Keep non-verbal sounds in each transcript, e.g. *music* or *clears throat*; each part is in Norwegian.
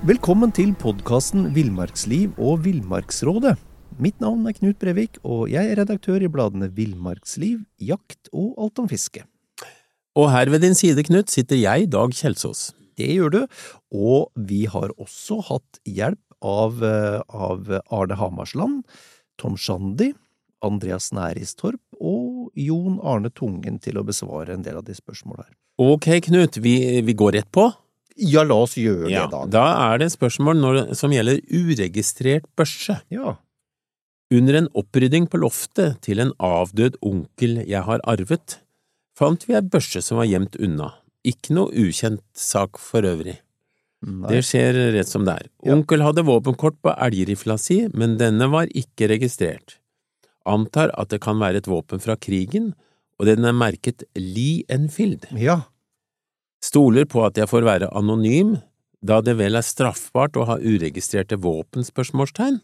Velkommen til podkasten Villmarksliv og Villmarksrådet. Mitt navn er Knut Brevik, og jeg er redaktør i bladene Villmarksliv, Jakt og Alt om fiske. Og her ved din side, Knut, sitter jeg, Dag Kjelsås. Det gjør du, og vi har også hatt hjelp av, eh, av Arne Hamarsland, Tom Shandy, Andreas Næristorp og Jon Arne Tungen til å besvare en del av de spørsmålene her. Ok, Knut, vi, vi går rett på. Ja, la oss gjøre Ja, det, da. da er det spørsmål når, som gjelder uregistrert børse. Ja. Under en opprydding på loftet til en avdød onkel jeg har arvet, fant vi ei børse som var gjemt unna. Ikke noe ukjent sak for øvrig. Nei. Det skjer rett som det er. Ja. Onkel hadde våpenkort på elgrifla si, men denne var ikke registrert. Antar at det kan være et våpen fra krigen, og den er merket Lee Enfield. Ja. Stoler på at jeg får være anonym, da det vel er straffbart å ha uregistrerte våpen? spørsmålstegn?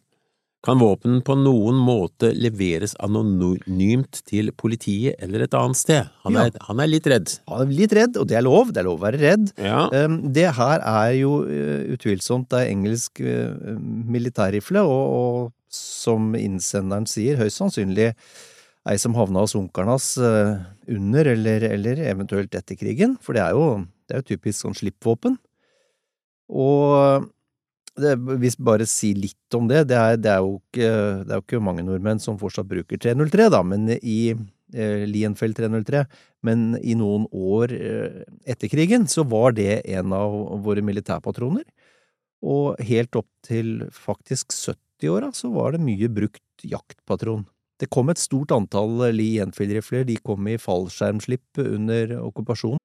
Kan våpen på noen måte leveres anonymt til politiet eller et annet sted? Han Ja. er, han er litt redd. Han er litt redd, og det er lov. Det er lov å være redd. Ja, Um, Det her er jo uh, utvilsomt ei engelsk uh, militærrifle, og, og som innsenderen sier, høyst sannsynlig ei som havna hos onkelen hans uh, under eller, eller eventuelt etter krigen, for det er jo, det er jo typisk sånn slippvåpen. Og det, hvis vi bare sier litt om det, det er, det, er jo ikke, det er jo ikke mange nordmenn som fortsatt bruker 303, da, men i eh, Lienfeld 303, men i noen år eh, etter krigen så var det en av våre militærpatroner, og helt opp til faktisk 70-åra så var det mye brukt jaktpatron. Det kom et stort antall Lee Enfield-rifler, de kom i fallskjermslipp under okkupasjonen.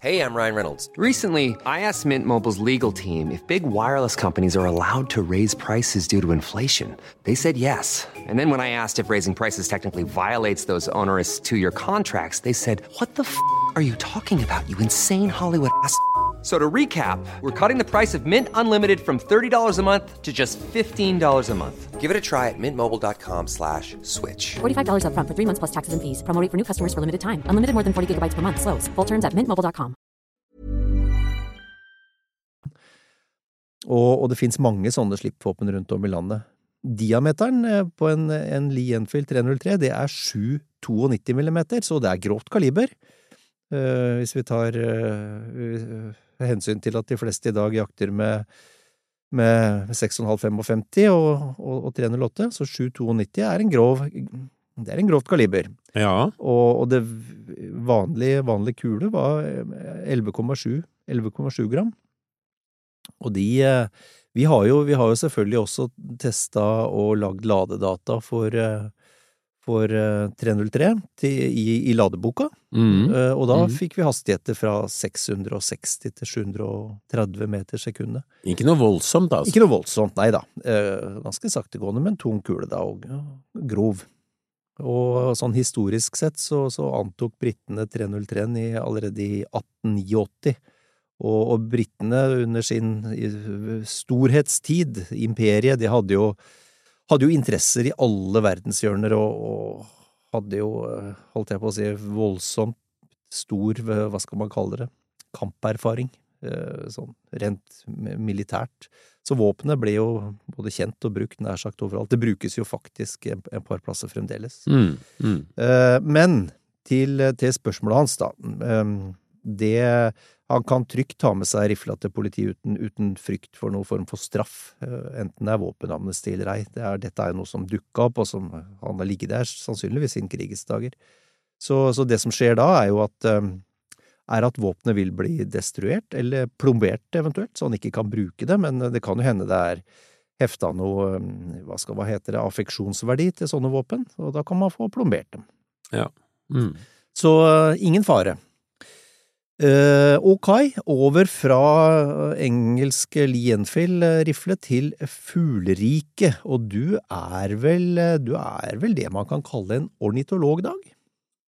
Hey, I'm Ryan Reynolds. Recently, I asked Mint Mobile's legal team if big wireless companies are allowed to raise prices due to inflation. They said yes. And then when I asked if raising prices technically violates those onerous two year contracts, they said, What the f are you talking about, you insane Hollywood ass? So to recap, we're cutting the price of Mint Unlimited from $30 a month to just $15 a month. Give it a try at mintmobile.com slash switch. $45 upfront for three months plus taxes and fees. Promo rate for new customers for limited time. Unlimited more than 40 gigabytes per month. Slows. Full terms at mintmobile.com. Og, og det finnes mange sånne slippvåpen rundt om i landet. Diameteren eh, på en, en Lee Enfield 303 det er 7,92 millimeter, så det er grovt kaliber. Eh, hvis vi tar eh, hensyn til at de fleste i dag jakter med, med 6,5-55 og, og, og 308, så 7,92 er en grov det er en grovt kaliber. ja, Og, og det vanlige, vanlige kule var 11,7 11,7 gram. Og de eh, vi har, jo, vi har jo selvfølgelig også testa og lagd ladedata for, eh, for eh, 303 til, i, i ladeboka, mm. Eh, og da mm. fikk vi hastigheter fra 660 til 730 meter sekundet. ikke noe voldsomt, altså. Ikke noe voldsomt, nei da. Eh, ganske saktegående, men tung kule da, og grov. Og sånn historisk sett så, så antok britene 303-en allerede i 1889. Og, og britene under sin storhetstid, imperiet, de hadde jo, hadde jo interesser i alle verdenshjørner og, og hadde jo, eh, holdt jeg på å si, voldsomt stor, eh, hva skal man kalle det, kamperfaring. eh, Sånn rent militært. Så våpenet ble jo både kjent og brukt nær sagt overalt. Det brukes jo faktisk en, en par plasser fremdeles. Mm. Mm. Men til, til spørsmålet hans, da. Det Han kan trygt ta med seg rifla til politiet uten, uten frykt for noen form for straff, eh, enten det er våpenamnesti eller ei. Det er, dette er noe som dukka opp, og som han har ligget der sannsynligvis siden krigens dager. Så, så det som skjer da, er jo at eh, er at våpenet vil bli destruert, eller plombert eventuelt, så han ikke kan bruke det, men det kan jo hende det er hefta noe, eh, hva skal hva heter det, affeksjonsverdi til sånne våpen, og da kan man få plombert dem. Mm. Så eh, ingen fare. Eh, ok, over fra eh, engelske Lee Enfield-rifle til fugleriket, og du er vel, eh, du er vel det man kan kalle en ornitolog, Dag?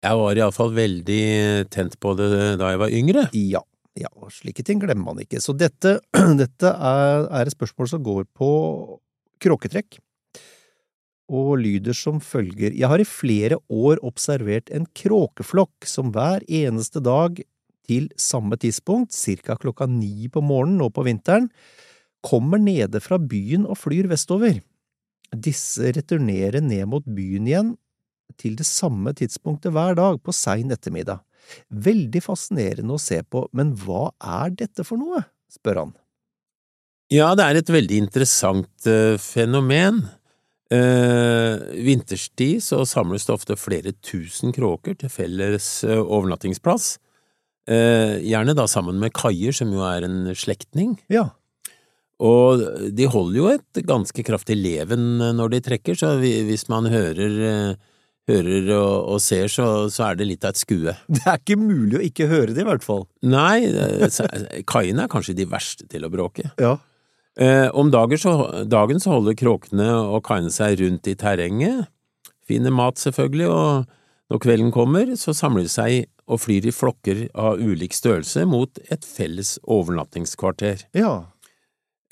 Jeg var iallfall veldig tent på det da jeg var yngre. Ja, ja, slike ting glemmer man ikke. Så dette, *clears throat* dette er, er et spørsmål som går på kråketrekk, og lyder som følger. Jeg har i flere år observert en kråkeflokk som hver eneste dag til samme tidspunkt, cirka klokka ni på morgenen nå på vinteren, kommer nede fra byen og flyr vestover. Disse returnerer ned mot byen igjen til det samme tidspunktet hver dag på sein ettermiddag. Veldig fascinerende å se på, men hva er dette for noe? spør han. Ja, det er et veldig interessant uh, fenomen. Uh, vinterstid så samles det ofte flere tusen kråker til felles uh, overnattingsplass, gjerne da sammen med kaier, som jo er en slektning. Ja. Og de holder jo et ganske kraftig leven når de trekker, så hvis man hører hører og, og ser, så, så, er det litt av et skue. *laughs* Det er ikke mulig å ikke høre det, i hvert fall. Nei, kaiene er kanskje de verste til å bråke. Ja. Eh, om så, dagen så holder kråkene og kaiene seg rundt i terrenget, finner mat selvfølgelig, og når kvelden kommer, så samler de seg og flyr i flokker av ulik størrelse mot et felles overnattingskvarter. Ja.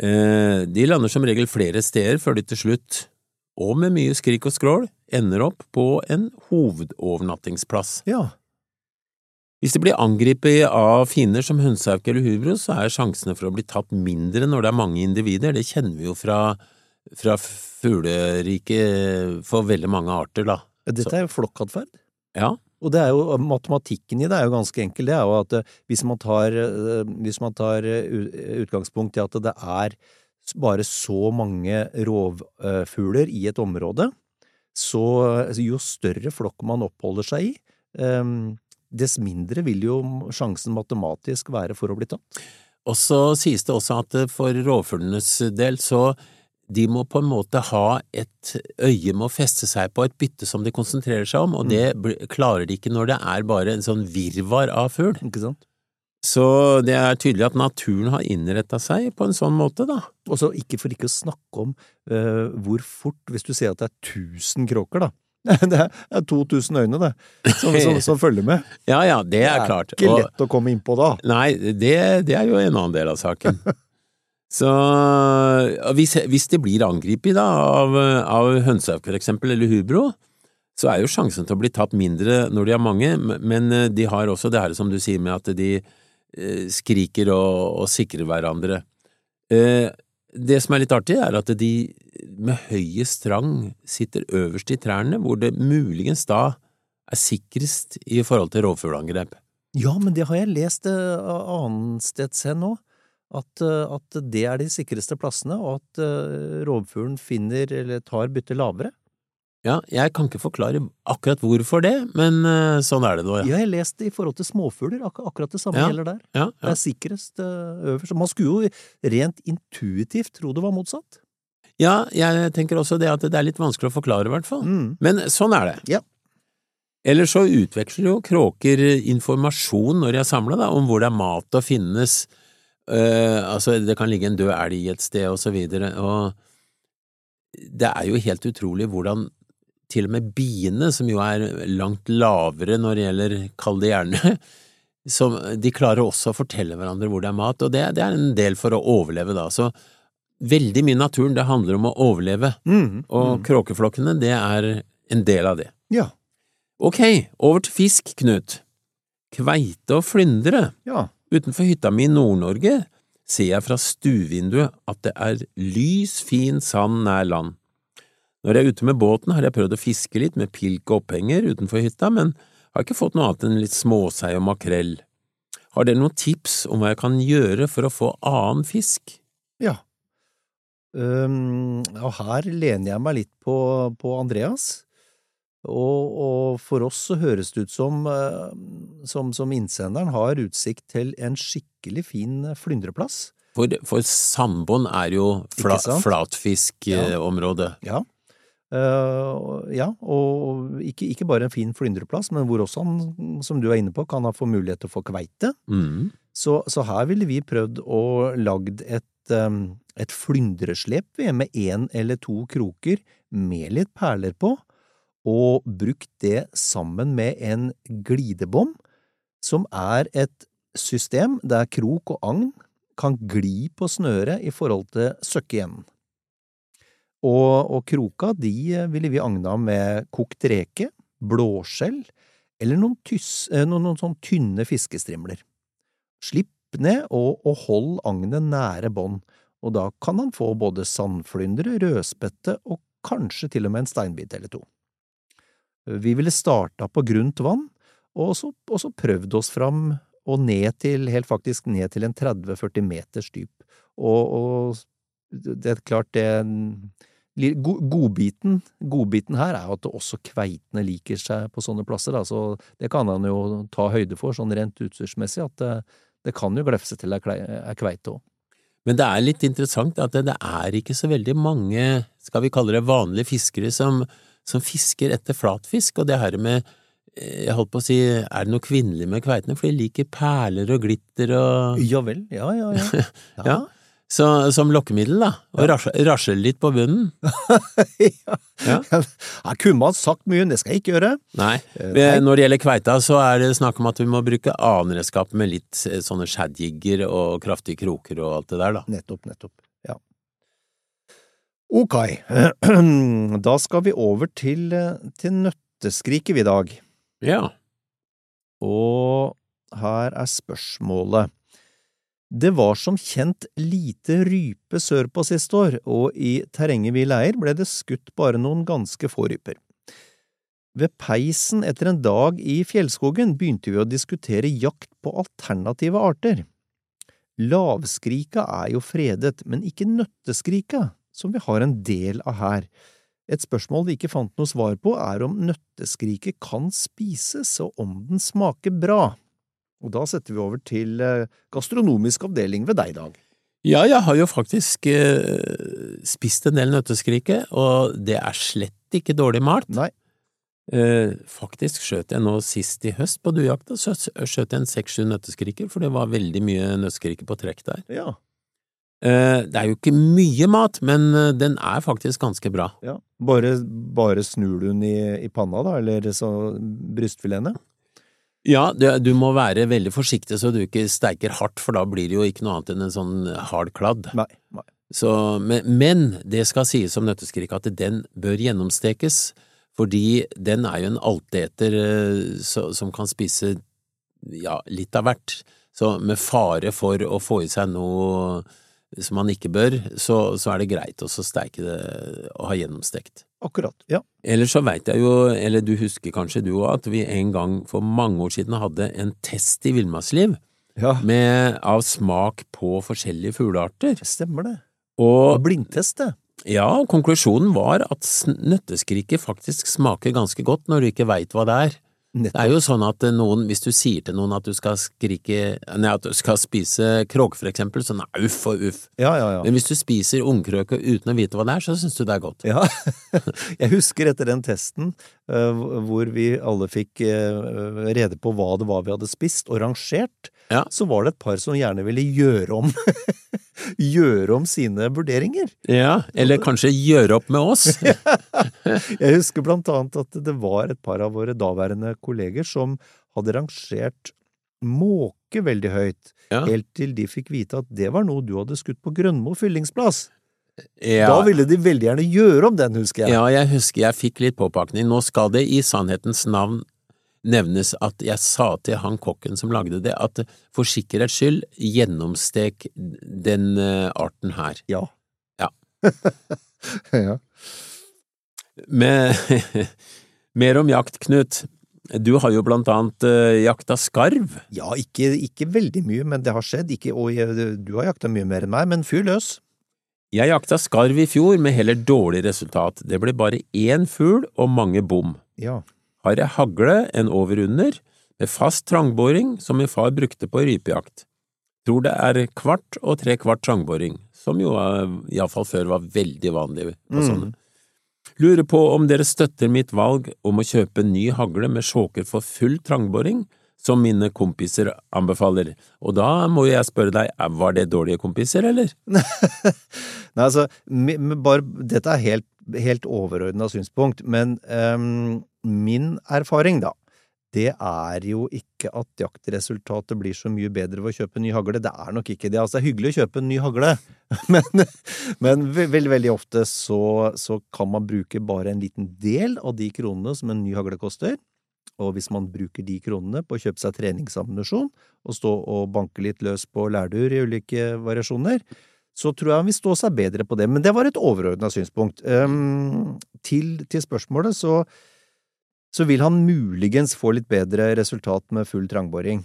Eh, de lander som regel flere steder før de til slutt og med mye skrik og skrål, ender opp på en hovedovernattingsplass. Ja. Hvis de blir angrepet av fiender som hønsehauk eller hubro, så er sjansene for å bli tatt mindre når det er mange individer, det kjenner vi jo fra, fra fugleriket for veldig mange arter, da. Dette er jo flokkatferd. Ja. Og det er jo, matematikken i det er jo ganske enkel. Det er jo at eh, hvis man tar, eh, hvis man tar eh, utgangspunkt i at det er bare så mange rovfugler i et område, så jo større flokk man oppholder seg i, ehm, dess mindre vil jo sjansen matematisk være for å bli tatt. Og så sies det også at for rovfuglenes del så de må på en måte ha et øye med å feste seg på et bytte som de konsentrerer seg om, og det mm. klarer de ikke når det er bare en sånn virvar av fugl. Ikke sant? Så det er tydelig at naturen har innretta seg på en sånn måte, da. Og så ikke for ikke å snakke om uh, hvor fort, hvis du sier at det er 1000 kråker, da. *laughs* Det er 2000 øyne, det, som, som, som, følger med. *laughs* Ja ja, det er, klart. det er ikke lett å komme innpå da. Nei, det, det, er jo en annen del av saken. *laughs* Så hvis, hvis det blir angrepet av, av hønsehauk for eksempel, eller hubro, så er jo sjansen til å bli tatt mindre når de er mange, men de har også det her som du sier med at de Eh, skriker og, og sikrer hverandre. Eh, det som er litt artig, er at de med høyest rang sitter øverst i trærne, hvor det muligens da er sikrest i forhold til rovfuglangrep. Ja, men det har jeg lest annensteds hen nå, at, at, det er de sikreste plassene, og at uh, rovfuglen finner eller tar byttet lavere. Ja, jeg kan ikke forklare akkurat hvorfor det, men uh, sånn er det nå, ja. Jeg har lest det i forhold til småfugler, ak akkurat det samme ja, gjelder der. Ja, det er sikrest øverst. Man skulle jo rent intuitivt tro det var motsatt. Ja, jeg tenker også det at det er litt vanskelig å forklare, i hvert fall. Mm. Men sånn er det. Ja. Eller så utveksler jo kråker informasjon når de er samla, om hvor det er mat å finnes. Uh, altså, det kan ligge en død elg et sted, og så videre, og det er jo helt utrolig hvordan til og med biene, som jo er langt lavere når det gjelder, kall det gjerne, *laughs* som, de klarer også å fortelle hverandre hvor det er mat, og det, det, er en del for å overleve, da. Så veldig mye naturen, det handler om å overleve, mm, og mm. kråkeflokkene, det er en del av det. Ja. Ok, over til fisk, Knut. Kveite og flyndre. Ja. Utenfor hytta mi i Nord-Norge ser jeg fra stuevinduet at det er lys, fin sand nær land. Når jeg er ute med båten, har jeg prøvd å fiske litt med pilk og opphenger utenfor hytta, men har ikke fått noe annet enn litt småsei og makrell. Har dere noen tips om hva jeg kan gjøre for å få annen fisk? Ja. Um, og her lener jeg meg litt på, på Andreas. Og, og, for oss så høres det ut som, uh, som, som innsenderen har utsikt til en skikkelig fin flyndreplass. For, for Sambon er jo fla, flatfiskområdet. Ja. ja. Uh, ja, og ikke, ikke, bare en fin flyndreplass, men hvor også han, som du er inne på, kan ha få mulighet til å få kveite. Mm. Så, så, her ville vi prøvd å lagd et, um, et flyndreslep med én eller to kroker med litt perler på, og brukt det sammen med en glidebom, som er et system der krok og agn kan gli på snøret i forhold til søkkeenden. Og, og kroka de ville vi agna med kokt reke, blåskjell eller noen, tyss, eh, noen, noen sånn tynne fiskestrimler. Slipp ned og, og hold agnet nære bånd, og da kan han få både sandflyndre, rødspette og kanskje til og med en steinbit eller to. Vi ville starta på grunt vann, og så, og så prøvd oss fram og ned til, helt faktisk ned til en 30–40 meters dyp. Og, og, det er klart det Godbiten, godbiten her er jo at også kveitene liker seg på sånne plasser, da, så det kan han jo ta høyde for sånn rent utstyrsmessig, at det, det kan jo glefse til ei kveite òg. Men det er litt interessant at det, det, er ikke så veldig mange, skal vi kalle det vanlige fiskere, som, som fisker etter flatfisk, og det her med jeg holdt på å si, er det noe kvinnelig med kveitene, for de liker perler og glitter og Ja vel, ja, ja, ja. *laughs* ja. ja. Så, som lokkemiddel, da, og ja. rasle litt på bunnen. *laughs* ja. ja. Kunne ha sagt mye, det skal jeg ikke gjøre. Nei. Nei. Når det gjelder kveita, så er det snakk om at vi må bruke annen redskap med litt eh, sånne shadjigger og kraftige kroker og alt det der, da. Nettopp, nettopp. Ok, *clears throat* da skal vi over til, eh, til nøtteskriket i dag. Ja. Og her er spørsmålet. Det var som kjent lite rype sørpå sist år, og i terrenget vi leier ble det skutt bare noen ganske få ryper. Ved peisen etter en dag i fjellskogen begynte vi å diskutere jakt på alternative arter. Lavskrika er jo fredet, men ikke nøtteskrika, som vi har en del av her. Et spørsmål vi ikke fant noe svar på, er om nøtteskriket kan spises, og om den smaker bra. Og da setter vi over til eh, gastronomisk avdeling ved deg, Dag. Ja, jeg har jo faktisk eh, spist en del nøtteskrike, og det er slett ikke dårlig malt. Nei. Eh, faktisk skjøt jeg nå sist i høst på duejakta, så skjøt jeg en seks–sju nøtteskriker, for det var veldig mye nøtteskriker på trekk der. Ja. Eh, det er jo ikke mye mat, men eh, den er faktisk ganske bra. Ja. Bare, bare snur du den i, i panna, da, eller så brystfiletene? Ja, du, du, må være veldig forsiktig så du ikke steiker hardt, for da blir det jo ikke noe annet enn en sånn hard kladd. Nei, nei. Så, men, men, det skal sies om nøtteskrik at den bør gjennomstekes, fordi den er jo en alteter eh, som kan spise ja, litt av hvert. Så med fare for å få i seg noe som man ikke bør, så, så er det greit å steike det og ha gjennomstekt. Akkurat, ja. Eller så veit jeg jo, eller du husker kanskje du òg, at vi en gang for mange år siden hadde en test i Villmarksliv ja. av smak på forskjellige fuglearter. Stemmer det. Og, blindtest, det. Ja, konklusjonen var at nøtteskriket faktisk smaker ganske godt når du ikke veit hva det er. Nettopp. Det er jo sånn at noen, hvis du sier til noen at du skal skrike Nei, at du skal spise kråke, for eksempel, sånn uff og uff. Ja, ja, ja. Men hvis du spiser ungkrøke uten å vite hva det er, så syns du det er godt. Ja, *laughs* jeg husker etter den testen hvor vi alle fikk rede på hva det var vi hadde spist, og rangert, så var det et par som gjerne ville gjøre om *laughs* gjøre om sine vurderinger. Ja, eller kanskje gjøre opp med oss. *laughs* jeg husker blant annet at det var et par av våre daværende kolleger som hadde rangert måke veldig høyt, ja. helt til de fikk vite at det var noe du hadde skutt på Grønmo fyllingsplass. Ja. Da ville de veldig gjerne gjøre om den, husker jeg. Ja, jeg husker jeg fikk litt påpakning. Nå skal det i sannhetens navn nevnes at jeg sa til han kokken som lagde det, at for sikkerhets skyld, gjennomstek den uh, arten her. Ja. Ja. *laughs* ja. Med, *laughs* mer om jakt, Knut. Du har jo blant annet uh, jakta skarv. Ja, ikke, ikke, veldig mye, men det har skjedd. Ikke, og jeg, du har jakta mye mer enn meg, men fyr løs. Jeg jakta skarv i fjor med heller dårlig resultat. Det ble bare én fugl og mange bom. Ja har jeg hagle en over-under med fast trangboring som min far brukte på rypejakt. Tror det er kvart og tre kvart trangboring, som jo iallfall før var veldig vanlig på mm. sånne. Lurer på om dere støtter mitt valg om å kjøpe ny hagle med sjåker for full trangboring, som mine kompiser anbefaler, og da må jeg spørre deg, var det dårlige kompiser, eller? *laughs* Nei, altså, bare, dette er helt, helt overordna synspunkt, men um, min erfaring, da, det er jo ikke at jaktresultatet blir så mye bedre ved å kjøpe ny hagle. Det er nok ikke det. Altså, det er hyggelig å kjøpe en ny hagle, *laughs* men, men veldig, veldig ofte så, så, kan man bruke bare en liten del av de kronene som en ny hagle koster. Og hvis man bruker de kronene på å kjøpe seg treningsammunisjon og stå og banke litt løs på lærduer i ulike variasjoner, så tror jeg han vil stå seg bedre på det. Men det var et overordna synspunkt. Um, til, til, spørsmålet så, så vil han muligens få litt bedre resultat med full trangboring.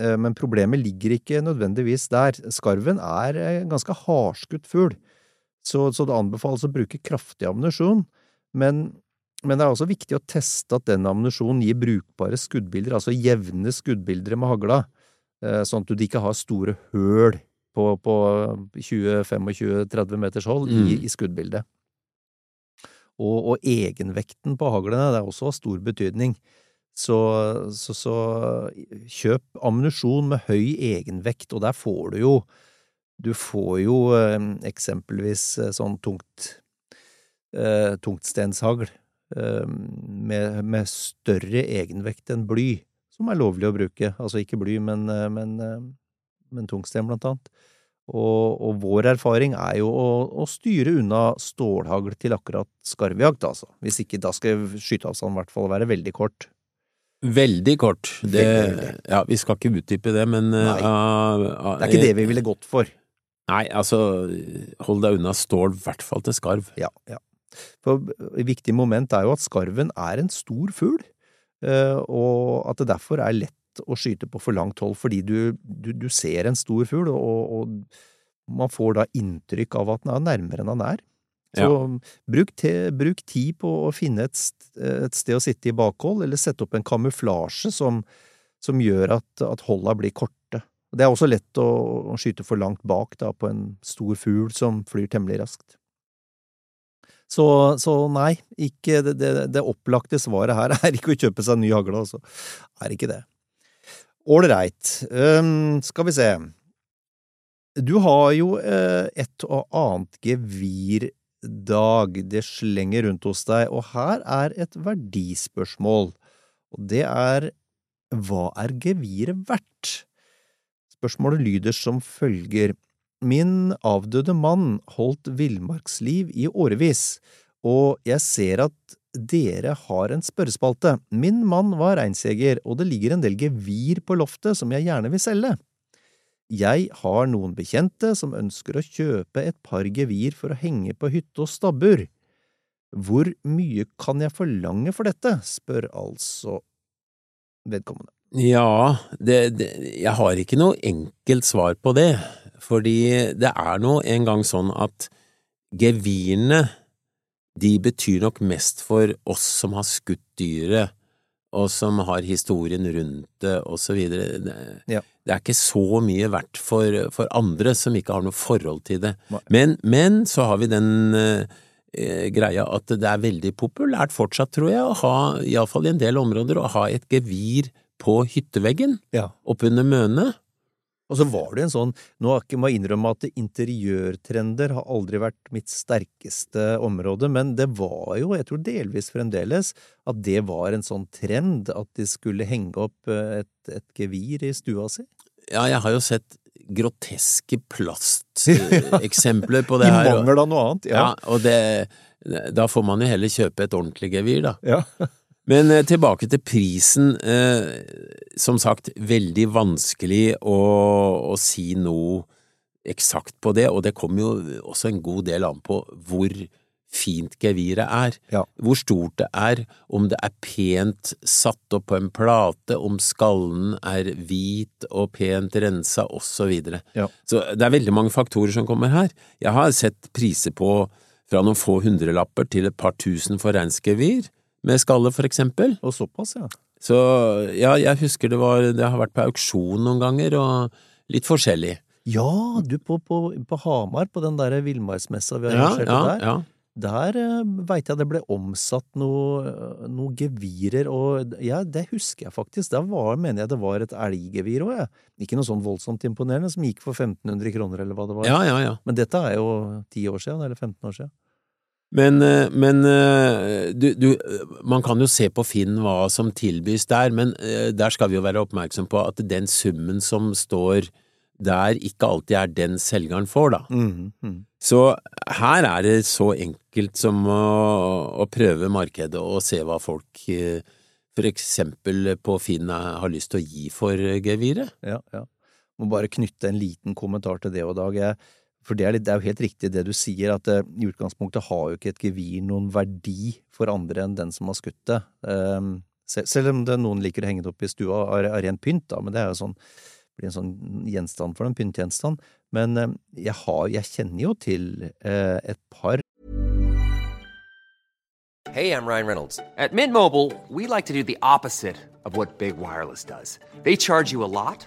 Uh, men problemet ligger ikke nødvendigvis der. Skarven er en ganske hardskutt fugl, så, så, det anbefales å bruke kraftig ammunisjon. Men men det er også viktig å teste at den ammunisjonen gir brukbare skuddbilder, altså jevne skuddbilder med hagla, eh, sånn at du ikke har store høl på, på 20-25-30 meters hold mm. i, i, skuddbildet. Og, og, egenvekten på haglene det er også av stor betydning. Så, så, så kjøp ammunisjon med høy egenvekt, og der får du jo Du får jo eh, eksempelvis eh, sånn tungt eh, tungtstenshagl Eh, med, med, større egenvekt enn bly, som er lovlig å bruke. Altså ikke bly, men, eh, men, eh, men tungsten, blant annet. Og, og, vår erfaring er jo å, å styre unna stålhagl til akkurat skarvjakt, altså. Hvis ikke, da skal skyteavstanden i hvert fall være veldig kort. Veldig kort. Det, ja, vi skal ikke utdype det, men Nei. Uh, uh, det er ikke det vi ville gått for. Nei, altså, hold deg unna stål, i hvert fall til skarv. Ja, ja. For et viktig moment er jo at skarven er en stor fugl, eh, og at det derfor er lett å skyte på for langt hold, fordi du, du, du ser en stor fugl, og, og, man får da inntrykk av at den er nærmere enn han er. Så ja. bruk, te, bruk, tid på å finne et, et, sted å sitte i bakhold, eller sette opp en kamuflasje som, som gjør at, at holda blir korte. Det er også lett å, å skyte for langt bak da, på en stor fugl som flyr temmelig raskt. Så, så nei, ikke det, det, det, opplagte svaret her *laughs* er ikke å kjøpe seg ny hagle, altså. Er ikke det. Ålreit, um, skal vi se. Du har jo uh, et og annet gevirdag det slenger rundt hos deg, og her er et verdispørsmål, og det er hva er geviret verdt? Spørsmålet lyder som følger. Min avdøde mann holdt villmarksliv i årevis, og jeg ser at dere har en spørrespalte. Min mann var reinsjeger, og det ligger en del gevir på loftet som jeg gjerne vil selge. Jeg har noen bekjente som ønsker å kjøpe et par gevir for å henge på hytte og stabbur. Hvor mye kan jeg forlange for dette, spør altså vedkommende. Ja, det, det, jeg har ikke noe enkelt svar på det. Fordi det er nå en gang sånn at gevirene, de betyr nok mest for oss som har skutt dyret, og som har historien rundt det, og så videre. Det, ja. det er ikke så mye verdt for, for, andre som ikke har noe forhold til det. Men, men så har vi den eh, greia at det er veldig populært fortsatt, tror jeg, å ha, iallfall i en del områder, å ha et gevir på hytteveggen ja. oppunder mønet. Og så var det en sånn Nå må jeg innrømme at interiørtrender har aldri vært mitt sterkeste område, men det var jo, jeg tror delvis fremdeles, at det var en sånn trend at de skulle henge opp eh, et, et gevir i stua si. Ja, jeg har jo sett groteske plasteksempler *laughs* på det her. I mangel av noe annet, ja. ja og det, da får man jo heller kjøpe et ordentlig gevir, da. Ja. Men eh, tilbake til prisen. Eh, som sagt, veldig vanskelig å, å, si noe eksakt på det, og det kommer jo også en god del an på hvor fint geviret er, ja. hvor stort det er, om det er pent satt opp på en plate, om skallen er hvit og pent rensa, og så videre. Ja. Så det er veldig mange faktorer som kommer her. Jeg har sett priser på fra noen få hundrelapper til et par tusen for reinsgevir med skalle, for eksempel. Og såpass, ja. Så ja, jeg husker det var Det har vært på auksjon noen ganger, og litt forskjellig. Ja, du på, på, på Hamar, på den derre villmarksmessa vi arrangerte ja, ja, der. Ja. Der uh, veit jeg det ble omsatt noen noe gevirer, og ja, det husker jeg faktisk. Der var, mener jeg det var et elggevir òg, jeg. Ikke noe sånn voldsomt imponerende, som gikk for 1500 kroner, eller hva det var. Ja, ja, ja. Men dette er jo 10 år siden, eller 15 år siden. Men, eh, men eh, du, du, man kan jo se på Finn hva som tilbys der, men eh, der skal vi jo være oppmerksom på at den summen som står der, ikke alltid er den selgeren får, da. Mm, mm. Så her er det så enkelt som å, å, prøve markedet og se hva folk for eksempel på Finn har lyst til å gi for geviret? Ja, ja. Må bare knytte en liten kommentar til det og Dag. Jeg, for det er, litt, det er, jo helt riktig det du sier, at uh, i utgangspunktet har jo ikke et gevir noen verdi for andre enn den som har skutt det. Um, selv, selv, om det noen liker å henge det opp i stua av ren pynt, da, men det er jo sånn blir en sånn gjenstand for en pyntegjenstand. Men um, jeg, har, jeg kjenner jo til uh, et par Hey, I'm Ryan Reynolds. At Mint Mobile, we like to do the opposite of what Big Wireless. They charge you a lot,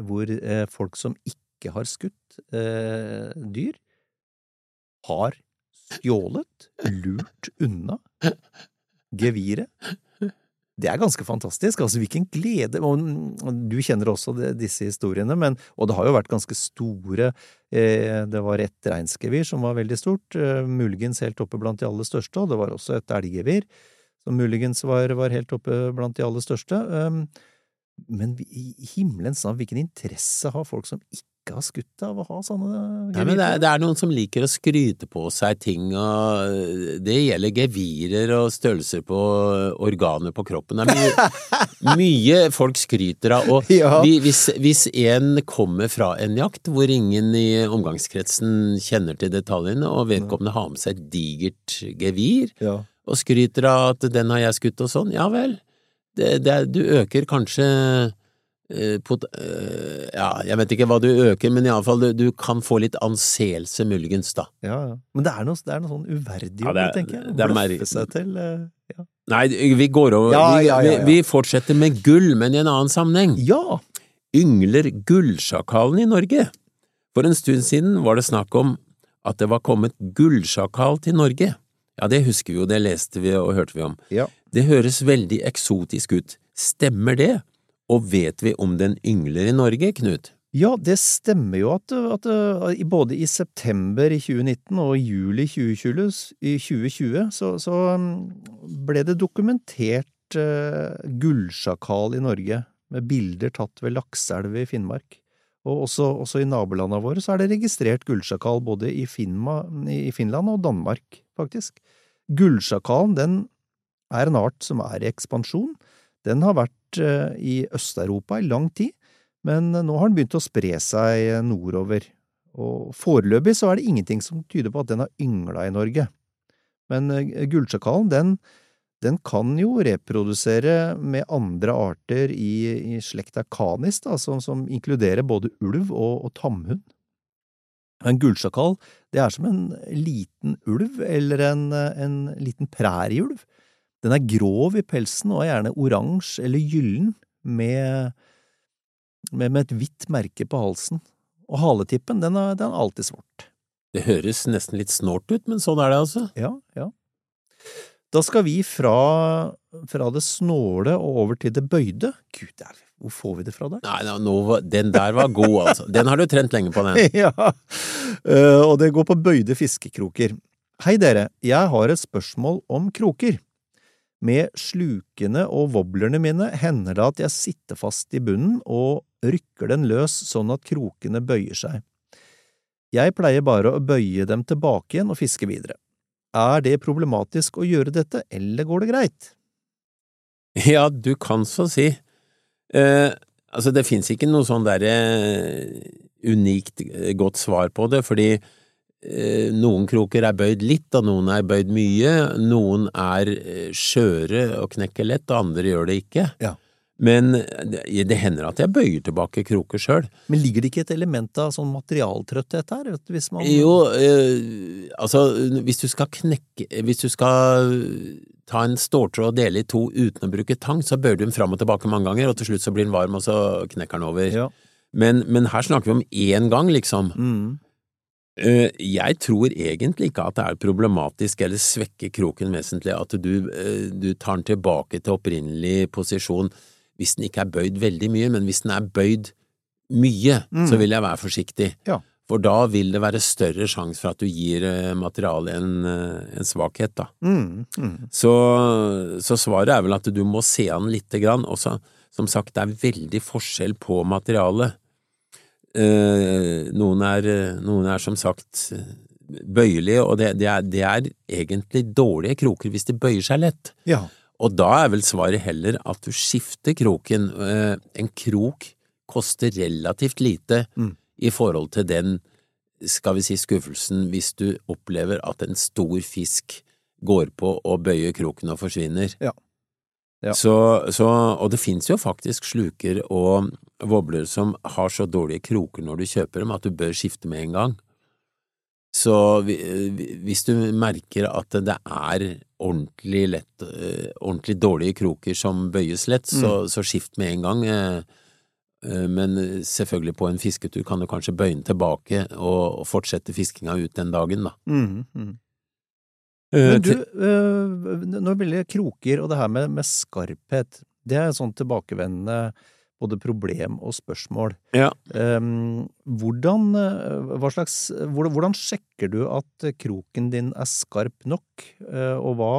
hvor uh, folk som ikke har skutt uh, dyr, har stjålet, lurt unna geviret. Det er ganske fantastisk. altså Hvilken glede Du kjenner også disse historiene, men, og det har jo vært ganske store eh, Det var et reinsgevir som var veldig stort, eh, muligens helt oppe blant de aller største, og det var også et elggevir som muligens var, var, helt oppe blant de aller største. Men i himmelens navn, hvilken interesse har folk som ikke ikke har skutt av å ha sånne gevirer? Det, er, det, er, noen som liker å skryte på seg ting, og det gjelder gevirer og størrelser på organer på kroppen. Det er mye, *laughs* mye folk skryter av, og ja. hvis, hvis, en kommer fra en jakt hvor ingen i omgangskretsen kjenner til detaljene, og vedkommende har med seg et digert gevir, ja. og skryter av at den har jeg skutt og sånn, ja vel, det, det, du øker kanskje Eh, pot, uh, ja, jeg vet ikke hva du øker, men iallfall du, du kan få litt anseelse, muligens, da. Ja, ja. Men det er noe, det er noe sånn uverdig over ja, det, tenker jeg. Å bløffe seg til uh, ja. Nei, vi går over ja, vi, vi, vi, fortsetter med gull, men i en annen sammenheng. Ja! Yngler gullsjakalen i Norge? For en stund siden var det snakk om at det var kommet gullsjakal til Norge. Ja, det husker vi jo, det leste vi og hørte vi om. Ja. Det høres veldig eksotisk ut. Stemmer det? Og vet vi om den yngler i Norge, Knut? Ja, det stemmer jo at, at, både i september i 2019 og i juli 2020, i 2020 så, så, um, ble det dokumentert uh, gullsjakal i Norge, med bilder tatt ved Lakselv i Finnmark. Og også, også i nabolandene våre så er det registrert gullsjakal både i, Finma, i Finland og Danmark, faktisk. Gullsjakalen den er en art som er i ekspansjon. Den har vært Eh, i Øst-Europa i lang tid, men nå har den begynt å spre seg nordover, og foreløpig så er det ingenting som tyder på at den har yngla i Norge. Men eh, gullsjakalen, den, den, kan jo reprodusere med andre arter i, i slekta canis, da, som, som, inkluderer både ulv og, og tamhund. En gullsjakal, det er som en liten ulv eller en, en liten prærieulv. Den er grov i pelsen og er gjerne oransje eller gyllen med, med, med, et hvitt merke på halsen. Og haletippen, den er, den er alltid svart. Det høres nesten litt snålt ut, men sånn er det altså? Ja, ja. Da skal vi fra, fra det snåle og over til det bøyde. Gud, hvor får vi det fra der? Nei, nå, den der var god, altså. Den har du trent lenge på, den. *laughs* ja, uh, og det går på bøyde fiskekroker. Hei dere, jeg har et spørsmål om kroker. Med slukene og wobblerne mine hender det at jeg sitter fast i bunnen og rykker den løs sånn at krokene bøyer seg. Jeg pleier bare å bøye dem tilbake igjen og fiske videre. Er det problematisk å gjøre dette, eller går det greit? Ja, du kan så si. Eh, altså, det fins ikke noe sånn derre unikt godt svar på det, fordi Eh, noen kroker er bøyd litt, og noen er bøyd mye. Noen er eh, skjøre og knekker lett, og andre gjør det ikke. Ja. Men det hender at jeg bøyer tilbake kroker sjøl. Men ligger det ikke et element av sånn materialtrøtthet her? Hvis man... Jo, eh, altså hvis du skal knekke Hvis du skal ta en ståltråd og dele i to uten å bruke tang, så bøyer du den fram og tilbake mange ganger, og til slutt så blir den varm, og så knekker den over. Ja. Men, men, her snakker vi om én gang, liksom. Mm. Eh, Jeg tror egentlig ikke at det er problematisk eller svekker kroken vesentlig at du, eh, du tar den tilbake til opprinnelig posisjon hvis den ikke er bøyd veldig mye, men hvis den er bøyd mye, så vil jeg være forsiktig. Ja. For da vil det være større sjanse for at du gir eh, materialet en, en svakhet, da. Mm, mm. Så, så svaret er vel at du må se an lite grann. Også, som sagt, det er veldig forskjell på materialet. Eh, noen, er, noen er som sagt bøyelige, og det, det, er, det er egentlig dårlige kroker hvis de bøyer seg lett. Ja. Og da er vel svaret heller at du skifter kroken. Eh, En krok koster relativt lite Mm. i forhold til den, skal vi si, skuffelsen hvis du opplever at en stor fisk går på og bøyer kroken og forsvinner. Ja. Ja. Så, så, og det finnes jo faktisk sluker og wobbler som har så dårlige kroker når du kjøper dem at du bør skifte med en gang. Så hvis du merker at det er ordentlig lett, eh, ordentlig dårlige kroker som bøyes lett, så, så skift med en gang. eh, eh, Men selvfølgelig på en fisketur kan du kanskje bøye den tilbake og fortsette fiskinga ut den dagen, da. Mm, mm. Eh, Men du, øh, når det gjelder kroker og det her med, med skarphet, det er sånn tilbakevendende både problem og spørsmål. Ja. Ehm, hvordan, hva slags, hvordan, sjekker du at kroken din er skarp nok, Eh, og hva,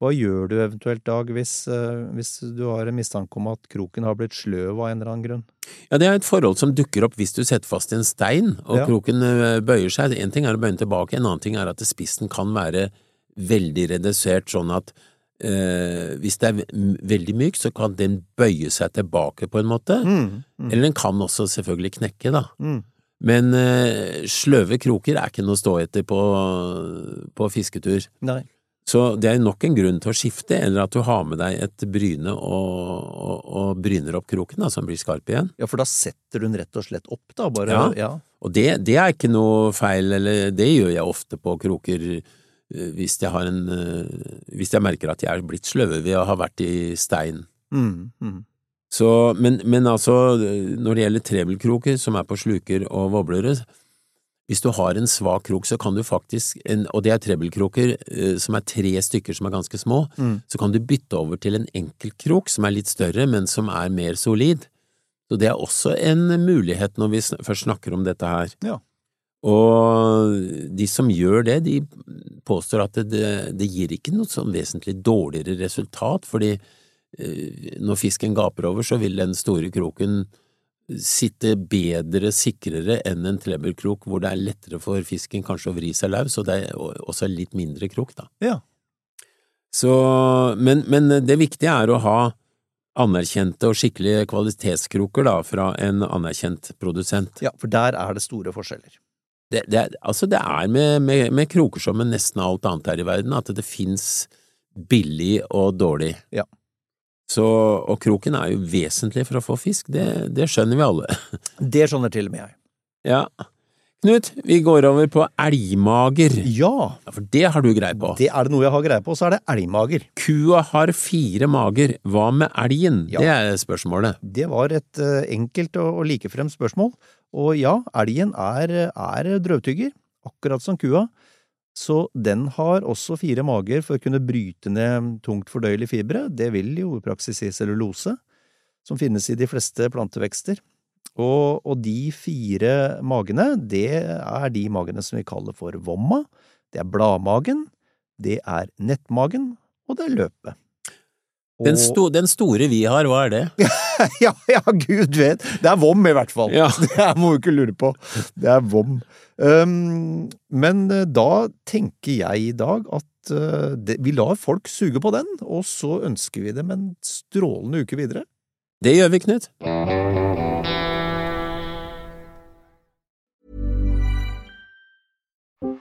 hva gjør du eventuelt, Dag, hvis, øh, hvis du har en mistanke om at kroken har blitt sløv av en eller annen grunn? Ja, det er et forhold som dukker opp hvis du setter fast en stein, og Ja. kroken eh, bøyer seg. En ting er å bøye den tilbake, en annen ting er at spissen kan være veldig redusert, sånn at eh, hvis det er veldig myk, så kan den bøye seg tilbake på en måte. Mm, mm, Eller den kan også selvfølgelig knekke, da. mm. Men eh, sløve kroker er ikke noe å stå etter på, på fisketur. Nei. Så det er nok en grunn til å skifte, eller at du har med deg et bryne og, og, og bryner opp kroken, da, som blir skarp igjen. Ja, for da setter du den rett og slett opp, da, bare. Ja. ja. Og det, det er ikke noe feil, eller det gjør jeg ofte på kroker eh, hvis jeg har en eh, Hvis jeg merker at jeg er blitt sløve ved å ha vært i stein. Mm, mm. Så, men, men altså, når det gjelder trebelkroker som er på sluker og voblere, hvis du har en svak krok, så kan du faktisk, en, og det er trebelkroker eh, som er tre stykker som er ganske små, Mm. så kan du bytte over til en enkeltkrok som er litt større, men som er mer solid. Så det er også en mulighet når vi først snakker om dette her. Ja. Og de som gjør det, de påstår at det, det, det gir ikke noe sånn vesentlig dårligere resultat, fordi eh, når fisken gaper over, så vil den store kroken sitte bedre, sikrere enn en trebelkrok hvor det er lettere for fisken kanskje å vri seg løs, og det er også litt mindre krok, da. Ja. Så, men, men det viktige er å ha anerkjente og skikkelige kvalitetskroker da, fra en anerkjent produsent. ja, for der er det store forskjeller. Det, det, er- altså det er med, med, med kroker som med nesten alt annet her i verden, at det fins billig og dårlig. Ja. Så, og kroken er jo vesentlig for å få fisk, det, det skjønner vi alle. *laughs* Det skjønner til og med jeg. Ja. Knut, vi går over på elgmager. Ja, Ja, For det har du greie på. det er det noe jeg har greie på, så er det elgmager. Kua har fire mager, hva med elgen? Ja. Det er spørsmålet. Det var et eh, enkelt og, likefremt spørsmål, og ja, elgen er, er drøvtygger, akkurat som kua, så den har også fire mager for å kunne bryte ned tungt fordøyelige fibre, det vil jo i praksis si cellulose, som finnes i de fleste plantevekster. Og, og de fire magene, det er de magene som vi kaller for vomma, det er bladmagen, det er nettmagen, og det er løpet. Den, sto, den store vi har, hva er det? *laughs* ja, ja, gud vet. Det er vom, i hvert fall. Ja. *laughs* Det må du ikke lure på. Det er vom. Um, men eh, da tenker jeg i dag at uh, det, vi lar folk suge på den, og så ønsker vi dem en strålende uke videre. Det gjør vi, Knut.